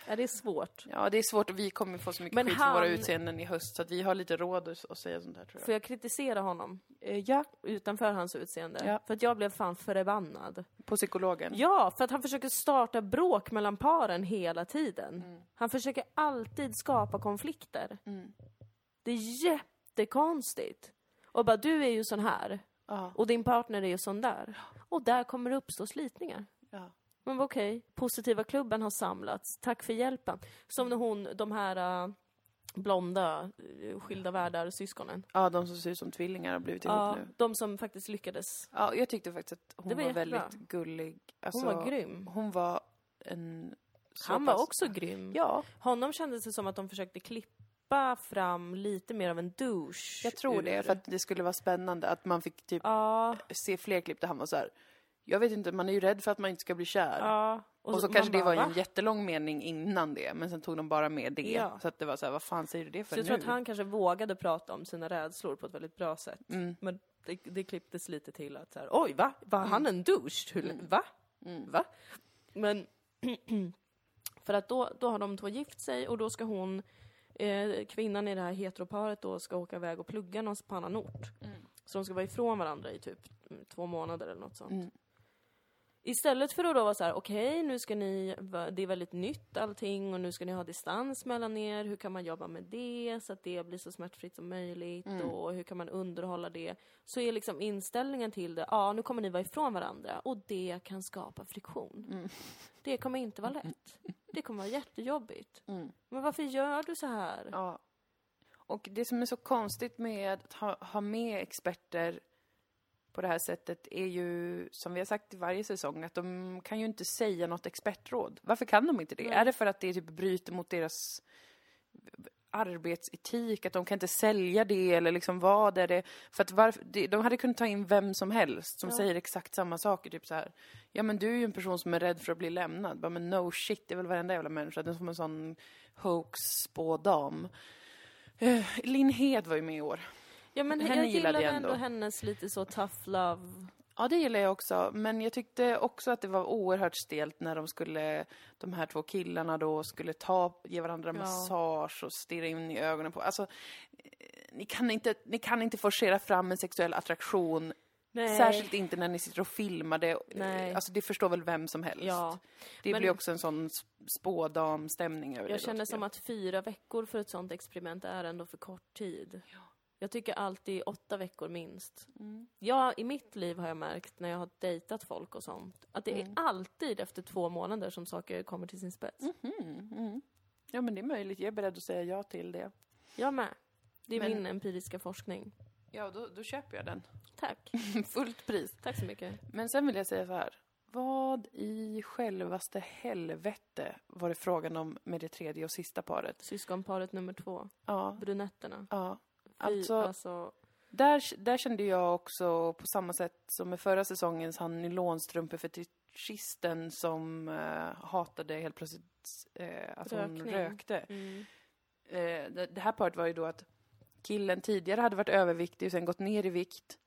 Ja, det är svårt. Ja det är svårt och vi kommer få så mycket Men skit för våra utseenden i höst. Så att vi har lite råd att säga sånt här tror Får jag kritisera honom? jag. Eh, Ja, Utanför hans utseende. Ja. För att jag blev fan förbannad. på psykologen. Ja, för att han försöker starta bråk mellan paren hela tiden. Mm. Han försöker alltid skapa konflikter. Mm. Det är jättekonstigt. Och bara, du är ju sån här. Ja. Och din partner är ju sån där. Och där kommer det uppstå slitningar. Ja. Men okej, positiva klubben har samlats. Tack för hjälpen. Som när hon, de här äh, blonda, äh, skilda världar-syskonen. ja, de som ser ut som tvillingar har blivit ihop Ja, nu. de som faktiskt lyckades. Ja, jag tyckte faktiskt att hon Det var var, väldigt gullig. Alltså, Hon var grym. Hon var en... Han var pass- också grym. Ja. Honom kändes det som att de försökte klippa fram lite mer av en douche. Jag tror det, ur- för att det skulle vara spännande att man fick typ Ja, se fler klipp där han var så här. Jag vet inte, man är ju rädd för att man inte ska bli kär. ja. Och, så, man kanske det var "Va?" en jättelång mening innan det, men sen tog de bara med det. Ja. Så att det var så här, vad fan säger du det för Så jag nu? tror att han kanske vågade prata om sina rädslor på ett väldigt bra sätt. Mm. Men det, det klipptes lite till att så här, oj va? Var han en douche? Hur, Va? Mm. Va? Men <clears throat> för att då, då har de två gift sig och då ska hon, eh, kvinnan i det här heteroparet då ska åka iväg och plugga någonstans på annan ort. Så de ska vara ifrån varandra i typ mm, två månader eller något sånt. Istället för att då vara så här, okej nu ska ni, det är väldigt nytt allting och nu ska ni ha distans mellan er, hur kan man jobba med det så att det blir så smärtfritt som möjligt Mm. och hur kan man underhålla det? Så är liksom inställningen till det, ja nu kommer ni vara ifrån varandra och det kan skapa friktion. Mm. Det kommer inte vara lätt. Det kommer vara jättejobbigt. Mm. Men varför gör du så här? Ja. Och det som är så konstigt med att ha, ha med experter på det här sättet är ju, som vi har sagt i varje säsong, att de kan ju inte säga något expertråd. Varför kan de inte det? Nej. Är det för att det typ bryter mot deras arbetsetik, att de kan inte sälja det eller liksom vad är det? För att varför, det, de hade kunnat ta in vem som helst som Ja. säger exakt samma saker, typ så här. Ja men du är ju en person som är rädd för att bli lämnad. Bara, men no shit, det är väl varenda jävla människa. Den som en sån hoax-spådam. Uh, Linn Hed var ju med i år. Ja men Henne jag gillade gillar jag ändå ändå. hennes lite så tough love. Ja, det gillar jag också. Men jag tyckte också att det var oerhört stelt när de skulle, de här två killarna då skulle ta, ge varandra Ja. massage och stirra in i ögonen på. Alltså, eh, ni kan inte, ni kan inte forcera fram en sexuell attraktion. Nej. Särskilt inte när ni sitter och filmar det. Nej. Alltså det förstår väl vem som helst. Ja. det men- blir också en sån spådam-stämning över det. Jag då, känner tycker som att fyra veckor för ett sånt experiment är ändå för kort tid. Jag tycker alltid åtta veckor minst. Mm. Jag, I mitt liv har jag märkt när jag har dejtat folk och sånt, att det Mm. är alltid efter två månader som saker kommer till sin spets. Mm, mm. Ja, men det är möjligt. Jag är beredd att säga ja till det. Jag med. Det är Men- min empiriska forskning. Ja, då, då köper jag den. Tack. <laughs> Fullt pris. Tack så mycket. Men sen vill jag säga så här. Vad i självaste helvete var det frågan om med det tredje och sista paret? Syskonparet nummer två, Ja, brunetterna. ja. Alltså, alltså där, där kände jag också på samma sätt som med förra säsongens han nylonstrumpefetischisten som eh, hatade helt plötsligt eh, att hon Rökning. rökte. mm. Eh, det, det här paret var ju då att killen tidigare hade varit överviktig och sen gått ner i vikt.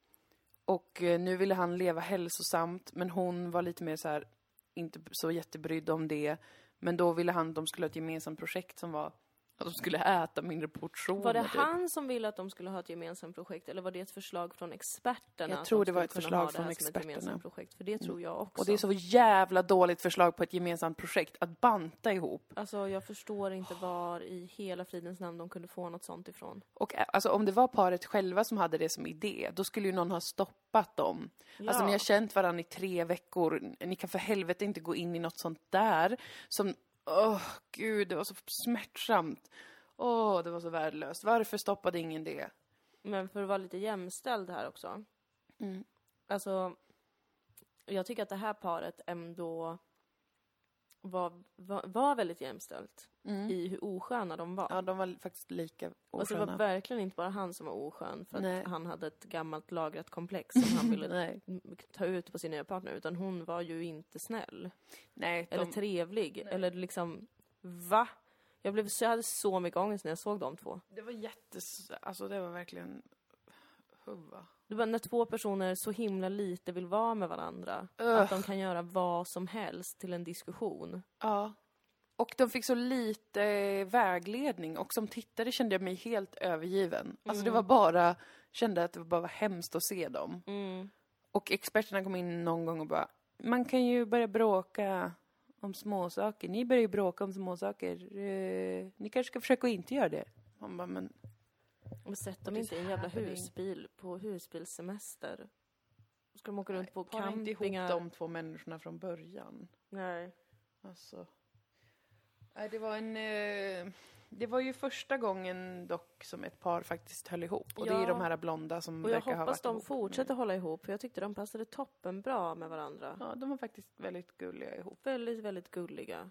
Och eh, nu ville han leva hälsosamt, men hon var lite mer så här, inte så jättebrydd om det. Men då ville han att de skulle ha ett gemensamt projekt som var att de skulle äta mindre portioner. Var det typ. han som ville att de skulle ha ett gemensamt projekt eller var det ett förslag från experterna? Jag att tror de det var ett kunna förslag från experterna. Mm. gemensamt projekt? För det tror jag också. Och det är så jävla dåligt förslag på ett gemensamt projekt, att banta ihop. Alltså jag förstår inte var i hela fridens namn de kunde få något sånt ifrån. Och eh, alltså, om det var paret själva som hade det som idé, då skulle ju någon ha stoppat dem. Alltså Ja. ni har känt varandra i tre veckor, ni kan för helvete inte gå in i något sånt där som, åh gud, det var så smärtsamt. Åh, det var så värdelöst. Varför stoppade ingen det? Men för att vara lite jämställd här också. Mm. Alltså, jag tycker att det här paret ändå var, var, var väldigt jämställt i hur osköna de var. Mm. Ja, de var faktiskt lika Alltså det var osköna. verkligen inte bara han som var oskön för att Nej. han hade ett gammalt lagrat komplex <laughs> som han ville Nej, ta ut på sin nya partner, utan hon var ju inte snäll. nej. Eller De, trevlig. Eller liksom, va? Jag, blev, så jag hade så mycket ångest när jag såg de två. det var jättes... Alltså det var verkligen... Huva. Det var när två personer så himla lite vill vara med varandra. Ugh. Att de kan göra vad som helst till en diskussion. Ja. Och de fick så lite eh, vägledning och som tittare kände jag mig helt övergiven. Alltså det var bara, kände att det bara var hemskt att se dem. Mm. Och experterna kom in någon gång och bara, man kan ju börja bråka om småsaker. Ni börjar ju bråka om småsaker. Eh, ni kanske ska försöka att inte göra det. Man bara, men Men sätt dem What inte i en jävla husbil på husbilssemester. Ska de åka runt på para inte ihop campingar? de två människorna från början. Nej. Alltså. Nej, det var en... Eh, det var ju första gången dock som ett par faktiskt höll ihop. Och det är Ja. de här blonda som Och jag verkar ha hoppas varit de ihop. fortsätter hålla ihop, för jag tyckte de passade toppen bra med varandra. Ja, de var faktiskt väldigt gulliga ihop. Väldigt, väldigt gulliga.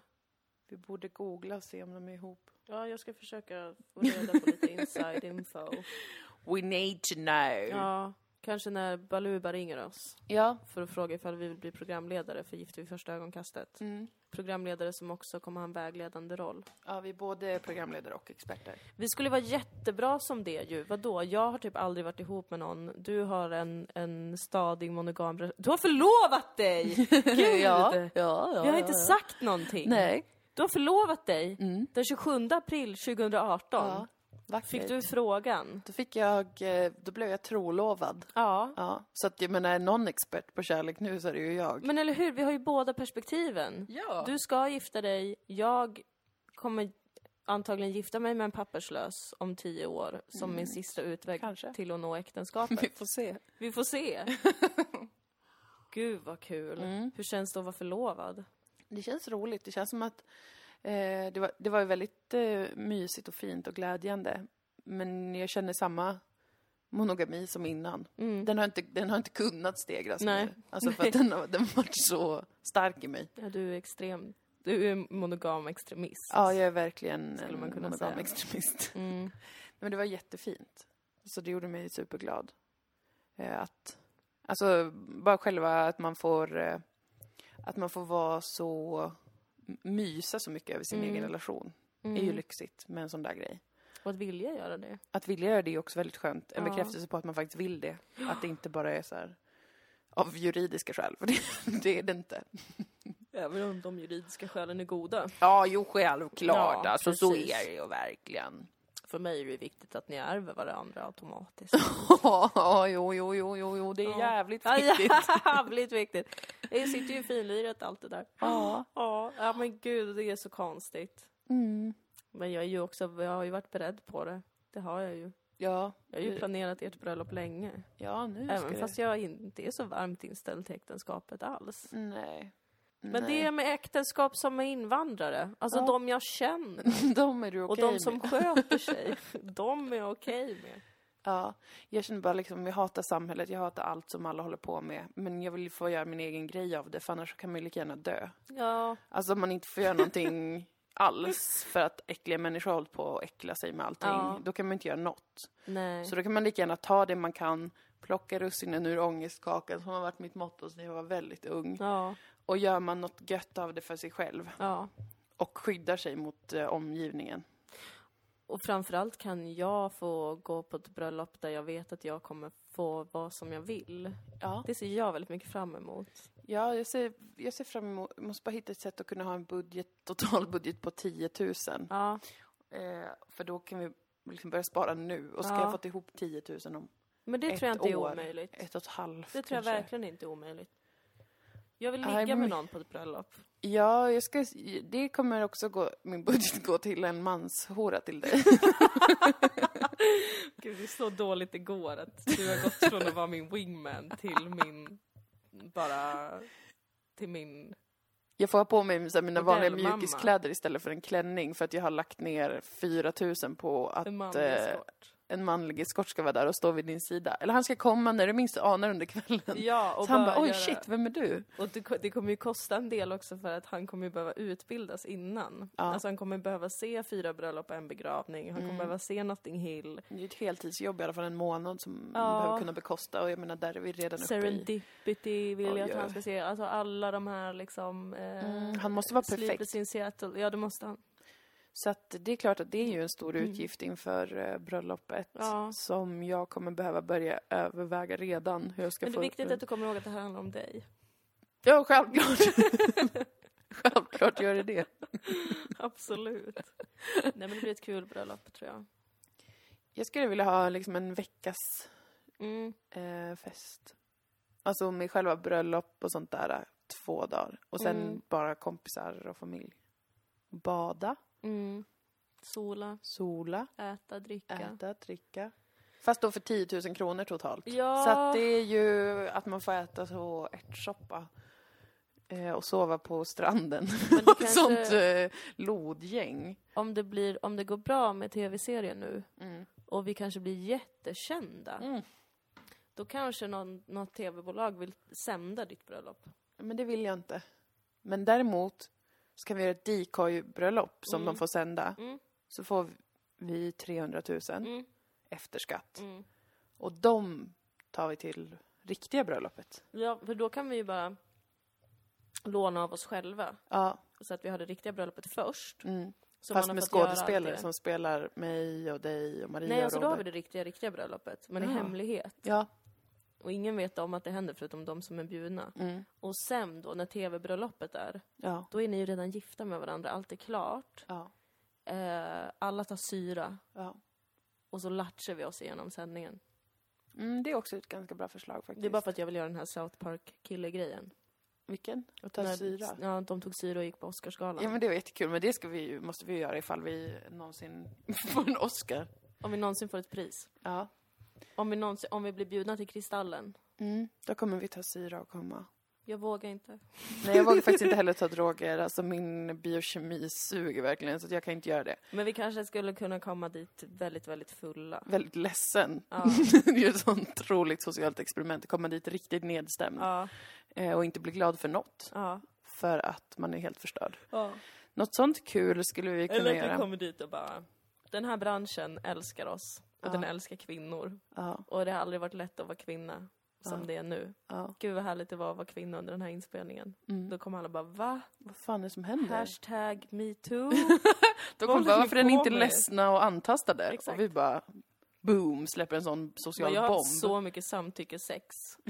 Vi borde googla och se om de är ihop. Ja, jag ska försöka få reda på lite inside info. <laughs> We need to know. Ja, kanske när Baluba ringer oss Ja. för att fråga ifall vi vill bli programledare för Gift vid första ögonkastet. Mm. Programledare som också kommer ha en vägledande roll. Ja, vi är både programledare och experter. Vi skulle vara jättebra som det ju. Vadå? Jag har typ aldrig varit ihop med någon. Du har en, en stadig monogam Du har förlovat dig! <laughs> Gud! ja, ja, ja. Vi har inte sagt någonting. Nej. Du har förlovat dig Mm. den 27 april 2018. Ja. Vackert. Fick du frågan? Då fick jag, eh, då blev jag trolovad. Ja. Ja, så att jag menar, är någon expert på kärlek nu så är det ju jag. Men eller hur, vi har ju båda perspektiven. Ja. Du ska gifta dig, jag kommer antagligen gifta mig med en papperslös om tio år som min sista utväg Mm. Kanske. till att nå <laughs> äktenskapet. Vi får se. Vi får se. <laughs> Gud vad kul. Mm. Hur känns det att vara förlovad? Det känns roligt. Det känns som att eh, det, var, det var ju väldigt eh, mysigt och fint och glädjande. Men jag känner samma monogami som innan. Mm. Den, har inte, den har inte kunnat stegras Nej. mer. Alltså för att den har, den har varit så stark i mig. Ja, du är extrem. Du är monogam extremist. Ja, jag är verkligen Skulle en man kunna monogam säga. extremist. Mm. <laughs> Men det var jättefint. Så det gjorde mig superglad. Eh, att, alltså bara själva att man får, eh, att man får vara så, mysa så mycket över sin Mm. egen relation. Mm. är ju lyxigt med en sån där grej. Och att vilja göra det. Att vilja göra det är också väldigt skönt. En Ja. bekräftelse på att man faktiskt vill det. Att det inte bara är så här av juridiska skäl, för <laughs> det, det är det inte. Även om de juridiska skälen är goda. Ja, jo, självklart. Ja, alltså så är det ju verkligen. För mig är det viktigt att ni ärver varandra automatiskt. Ja, jo, jo, jo, jo, jo, det är Ja. jävligt Ja, viktigt. <laughs> Jävligt viktigt. Det sitter ju i finliret allt det där. Ja. Ja, ja men gud det är så konstigt. Mm. Men jag är ju också, jag har ju varit beredd på det. Det har jag ju. Ja, Jag har ju planerat ert bröllop länge. ja, nu ska Även det... fast jag inte är så varmt inställd till äktenskapet alls. Nej. Men Nej. det är med äktenskap som med invandrare. Alltså Ja. de jag känner. <laughs> de är du Och okej de som med. sköter <laughs> sig. De är okej med. Ja, jag känner bara liksom, jag hatar samhället, jag hatar allt som alla håller på med. Men jag vill få göra min egen grej av det, för annars kan man ju lika gärna dö. Ja, Alltså om man inte får göra någonting <laughs> alls för att äckliga människor har hållit på att äckla sig med allting, Ja. då kan man inte göra något. nej. Så då kan man lika gärna ta det man kan, plocka russinen ur ångestkakan som har varit mitt motto sedan jag var väldigt ung. Ja, Och gör man något gött av det för sig själv ja. och skyddar sig mot eh, omgivningen. Och framförallt kan jag få gå på ett bröllop där jag vet att jag kommer få vad som jag vill. Ja. Det ser jag väldigt mycket fram emot. Ja, jag ser, jag ser fram emot, måste bara hitta ett sätt att kunna ha en budget, totalbudget på 10 000. Ja, Eh, för då kan vi liksom börja spara nu. Och ska Ja. jag fått ihop 10 000 om men det Ett tror jag inte är år. omöjligt. ett och ett halvt Det tror jag kanske. verkligen inte är omöjligt. Jag vill ligga men- med någon på ett bröllop. Ja, jag ska, det kommer också gå, min budget gå till en manshora till dig. <laughs> Gud, det är så dåligt det går att du har gått från att vara min wingman till min, bara, till min, Jag får ha på mig så här, mina vanliga mjukiskläder istället för en klänning för att jag har lagt ner 4 000 på att eh. En manlig eskort ska vara där och stå vid din sida. Eller han ska komma när du minst anar under kvällen. Ja, och så han bara, oj göra- shit, vem är du? Och det, det kommer ju kosta en del också för att han kommer ju behöva utbildas innan. Ja. Alltså han kommer behöva se fyra bröllop och en begravning. Han kommer Mm. behöva se Notting Hill. Det är ett heltidsjobb i alla fall en månad som man Ja. behöver kunna bekosta och jag menar där är vi redan uppe i. Serendipity vill jag att han ska se. Alltså alla de här liksom... Eh, Mm, han måste vara perfekt. Sleepless in Seattle. Ja, det måste han. Så att det är klart att det är ju en stor Mm. utgift inför eh, bröllopet Ja. som jag kommer behöva börja överväga redan hur jag ska Men det få är viktigt att du kommer ihåg att det här handlar om dig. Ja, självklart. <laughs> självklart gör det det. Absolut. Nej men det blir ett kul bröllop tror jag. Jag skulle vilja ha liksom en veckas Mm. eh, fest. Alltså med själva bröllop och sånt där, två dagar. Och sen Mm. bara kompisar och familj. Bada, Mm. Sola, sola, äta, dricka. äta, dricka. Fast då för 10 000 kronor totalt. Ja. Så att det är ju att man får äta så ärtsoppa. Eh, och sova på stranden. Men <laughs> kanske- sånt eh, lodgäng. Om det, blir, om det går bra med tv-serien nu Mm. och vi kanske blir jättekända. Mm. Då kanske någon, något tv-bolag vill sända ditt bröllop. Men det vill jag inte. Men däremot så kan vi göra ett decoy-bröllop som Mm. de får sända. Mm. så får vi 300 000 Mm. efter skatt. Mm. Och de tar vi till riktiga bröllopet. Ja, för då kan vi ju bara låna av oss själva. Ja, Så att vi har det riktiga bröllopet först. mm. Fast med skådespelare som spelar mig och dig och Maria Nej, och alltså då har vi Robert. det riktiga, riktiga bröllopet. Men i hemlighet. Ja. Och ingen vet om att det händer förutom de som är bjudna. Mm. Och sen då, när tv-bröllopet är, Ja. då är ni ju redan gifta med varandra. Allt är klart. Ja. Eh, alla tar syra. ja. Och så latchar vi oss igenom sändningen. Mm, det är också ett ganska bra förslag faktiskt. Det är bara för att jag vill göra den här South Park-kille-grejen. Vilken? Att ta När- syra? Ja, de tog syra och gick på Oscarsgalan. Ja men det var jättekul, men det ska vi, måste vi göra ifall vi någonsin <laughs> får en Oscar. Om vi någonsin får ett pris. Ja. Om vi, någonsin, om vi blir bjudna till Kristallen. Mm, då kommer vi ta syra och komma. Jag vågar inte. Nej jag vågar faktiskt inte <laughs> heller ta droger, alltså min biokemi suger verkligen så att jag kan inte göra det. Men vi kanske skulle kunna komma dit väldigt, väldigt fulla. Väldigt ledsen. Ja. <laughs> det är ju ett sånt roligt socialt experiment, komma dit riktigt nedstämd Ja. eh, och inte bli glad för något. ja. För att man är helt förstörd. ja. Något sånt kul skulle vi kunna Eller att göra. vi kommer dit och bara, den här branschen älskar oss. Och den älskar kvinnor. Och det har aldrig varit lätt att vara kvinna som det är nu. ja. Gud vad härligt det var att vara kvinna under den här inspelningen. Mm. Då kommer alla bara, va? Vad fan är det som händer? Hashtag metoo? <laughs> Då kommer bara, varför är ni inte med?" ledsna och antastade? Exakt. Och vi bara, boom, släpper en sån social jag har bomb. haft så mycket samtyckesex. <laughs>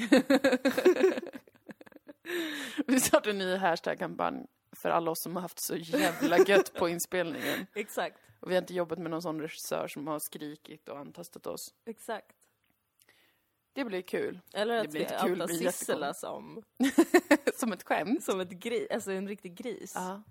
Vi startar en ny hashtag-kampanj för alla oss som har haft så jävla gött på inspelningen. <laughs> Exakt. Och vi har inte jobbat med någon sån regissör som har skrikit och antastat oss. Exakt. Det blir kul. Eller Det att blir vi kul, outar det Sissela som, <laughs> som ett skämt. som ett gris, alltså en riktig gris. Ja.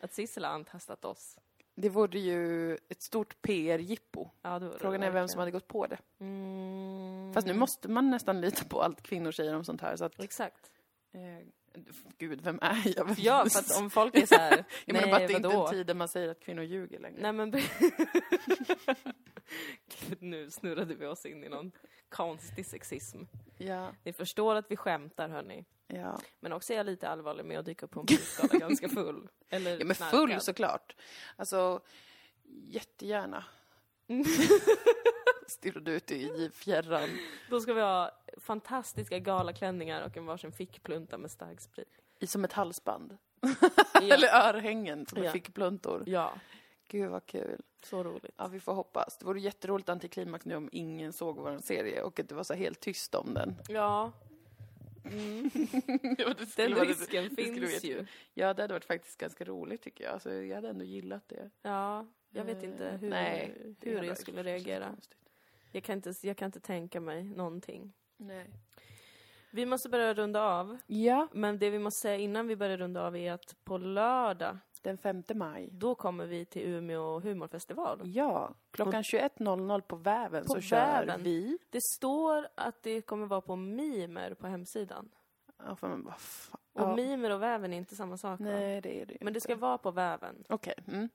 Att Sissela har antastat oss. Det vore ju ett stort PR-jippo. Ja, det det Frågan är vem som hade gått på det. Mm. Fast nu måste man nästan lita på allt kvinnor säger om sånt här. Så att, Exakt. eh, gud, vem är jag? Ja, för att om folk är så här, <laughs> Jag menar nej, bara att det är inte en tid där man säger att kvinnor ljuger längre. Nej men... <laughs> Gud, nu snurrade vi oss in i någon konstig sexism. Ja, Ni förstår att vi skämtar hörni. ja. Men också är jag lite allvarlig med att dyka upp på en prisgala <laughs> ganska full. Eller ja men knarkad. full såklart. Alltså, jättegärna. Stirrade ut i fjärran. Då ska vi ha fantastiska galaklänningar och en varsin fickplunta med starksprit. I som ett halsband. <laughs> Ja. Eller örhängen som Ja. fick pluntor. ja, Gud vad kul. så roligt. Ja, vi får hoppas. Det vore jätteroligt antiklimax nu om ingen såg vår serie och att det var så helt tyst om den. Ja. Mm. <laughs> ja, det Den risken det finns vara ju. Ja, det hade varit faktiskt ganska roligt tycker jag. Alltså, jag hade ändå gillat det. Ja, jag vet inte Eh, hur, nej, det hur jag skulle reagera. konstigt. Jag kan, inte, jag kan inte tänka mig någonting. Nej. Vi måste börja runda av. Ja, Men det vi måste säga innan vi börjar runda av är att på lördag, den 5 maj. då kommer vi till Umeå humorfestival. Ja, klockan 21.00 på Väven På så kör Väven. vi. Det står att det kommer vara på Mimer på hemsidan. Ja, för men vad fan. Och Ja. Mimer och Väven är inte samma sak va? Nej, det är det Men det ska inte. vara på Väven. Okej. Mm.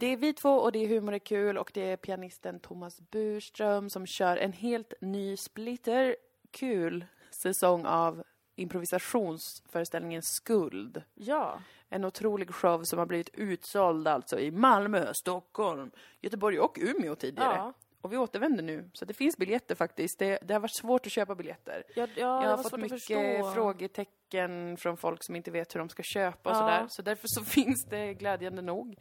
Det är vi två och det är Humor är kul och det är pianisten Thomas Burström som kör en helt ny splitter kul säsong av improvisationsföreställningen Skuld. Ja, En otrolig show som har blivit utsåld alltså i Malmö, Stockholm, Göteborg och Umeå tidigare. ja. Och vi återvänder nu, så det finns biljetter faktiskt. Det, det har varit svårt att köpa biljetter. Jag, ja, Jag har fått mycket frågetecken från folk som inte vet hur de ska köpa och Ja. sådär. Så därför så <laughs> finns det glädjande nog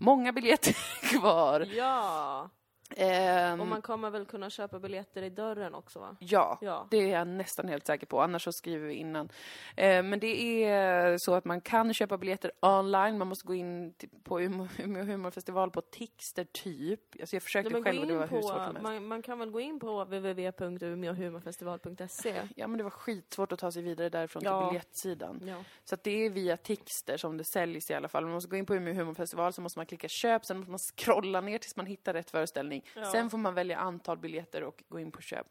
många biljetter <laughs> kvar. Ja, Ehm, och man kommer väl kunna köpa biljetter i dörren också va? Ja, Ja. det är jag nästan helt säker på. Annars så skriver vi innan. Eh, men det är så att man kan köpa biljetter online. Man måste gå in på Umeå humorfestival på Tixter typ. Alltså jag försökte Nej, själv och det var hur svårt som helst. man, man kan väl gå in på www.umeåhumorfestival.se. Ja men det var skitsvårt att ta sig vidare därifrån Ja. till biljettsidan. Ja. Så att det är via Tixter som det säljs i alla fall. Man måste gå in på Umeå humorfestival så måste man klicka köp, sen måste man scrolla ner tills man hittar rätt föreställning. Ja. Sen får man välja antal biljetter och gå in på köp.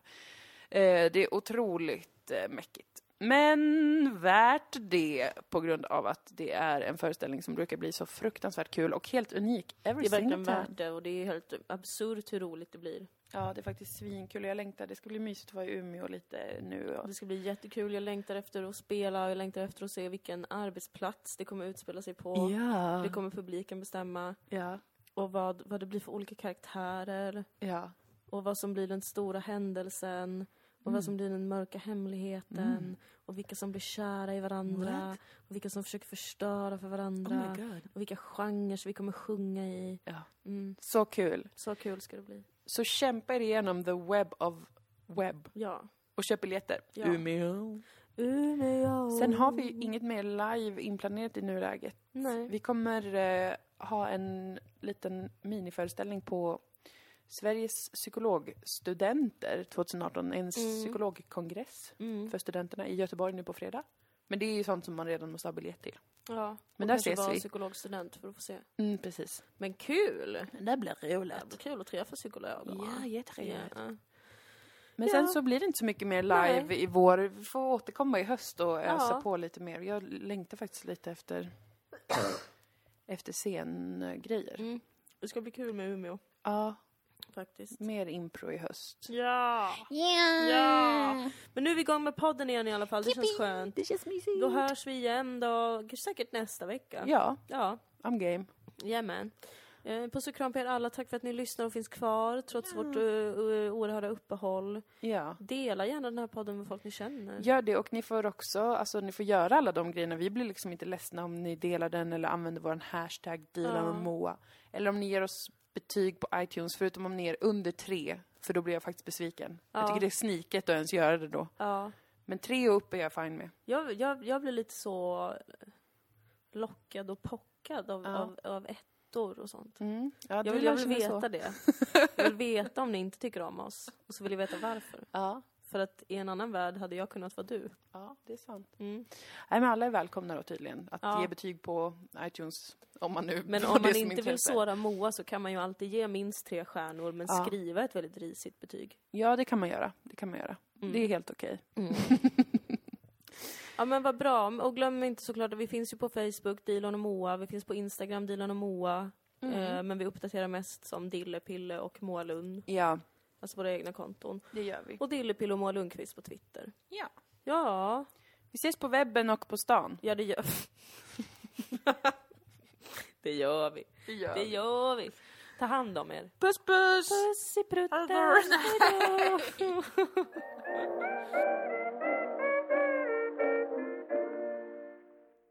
Eh, det är otroligt eh, mäckigt. Men värt det på grund av att det är en föreställning som brukar bli så fruktansvärt kul och helt unik. Det Every är verkligen värt det och det är helt absurt hur roligt det blir. Ja, det är faktiskt svinkul. Jag längtar. Det ska bli mysigt att vara i Umeå lite nu. Och... Det ska bli jättekul. Jag längtar efter att spela, jag längtar efter att se vilken arbetsplats det kommer utspela sig på. Ja. Det kommer publiken bestämma. ja. Och vad, vad det blir för olika karaktärer. Ja. Och vad som blir den stora händelsen. Och Mm. vad som blir den mörka hemligheten. Och vilka som blir kära i varandra. Och vilka som försöker förstöra för varandra. Oh god. och vilka genrer vi kommer sjunga i. Ja. Mm, Så kul. så kul ska det bli. Så kämpa er igenom the web of web Ja. och köp biljetter. Ja. Umeå. Umeå. Sen har vi inget mer live inplanerat i nuläget. Nej. Vi kommer eh, ha en liten miniföreställning på Sveriges psykologstudenter 2018, en psykologkongress Mm. för studenterna i Göteborg nu på fredag. Men det är ju sånt som man redan måste ha biljett till. Ja. Men där ses vara vi. psykologstudent för att få se. Mm, precis. Men kul! Det blir Det roligt. blir kul att träffa psykologer. Ja, jätteroligt. Ja. Men Ja. sen så blir det inte så mycket mer live Nej. i vår. Vi får återkomma i höst och ösa Ja. på lite mer. Jag längtar faktiskt lite efter, <clears throat> efter scengrejer. Mm. Det ska bli kul med Umeå, Ja, faktiskt. mer impro i höst. Ja! Ja! Men nu är vi igång med podden igen i alla fall, det känns skönt. Det känns mysigt. Då hörs vi igen då, säkert nästa vecka. Ja, Ja, I'm game. jajamän. Eh, puss och kram på er alla, tack för att ni lyssnar och finns kvar trots vårt uh, oerhörda uppehåll. Ja. Dela gärna den här podden med folk ni känner. Gör det och ni får också, alltså ni får göra alla de grejerna. Vi blir liksom inte ledsna om ni delar den eller använder våran hashtag Dilan och Ja. Moa. Eller om ni ger oss betyg på iTunes, förutom om ni är under tre. För då blir jag faktiskt besviken. Jag Ja. tycker det är sniket att ens göra det då. Ja. Men tre och upp är jag fine med. Jag, jag, jag blir lite så lockad och pockad av, av, av ettor och sånt. Mm. Ja, Jag du vill, jag vill sig så. veta det. <laughs> Jag vill veta om ni inte tycker om oss. Och så vill jag veta varför. Ja. För att i en annan värld hade jag kunnat vara du. ja, det är sant. Mm. Nej, men alla är välkomna då tydligen. Att Ja. ge betyg på iTunes. Om man nu Men om man inte vill såra Moa så kan man ju alltid ge minst tre stjärnor men Ja. skriva ett väldigt risigt betyg. Ja, det kan man göra. Det kan man göra. Mm. Det är helt okej. <laughs> Ja men vad bra. Och glöm inte såklart att vi finns ju på Facebook, Dilan och Moa. Vi finns på Instagram, Dilan och Moa. Mm. Eh, men vi uppdaterar mest som Dille, Pille och Moa Lund. Ja, Alltså våra egna konton. det gör vi. Och Dille, Pille och Moa Lundqvist på Twitter. Ja. Ja, Vi ses på webben och på stan. ja det gör <laughs> Det gör vi. Det gör Det gör vi. Ta hand om er. Puss puss! Puss i prutten. <laughs> <laughs>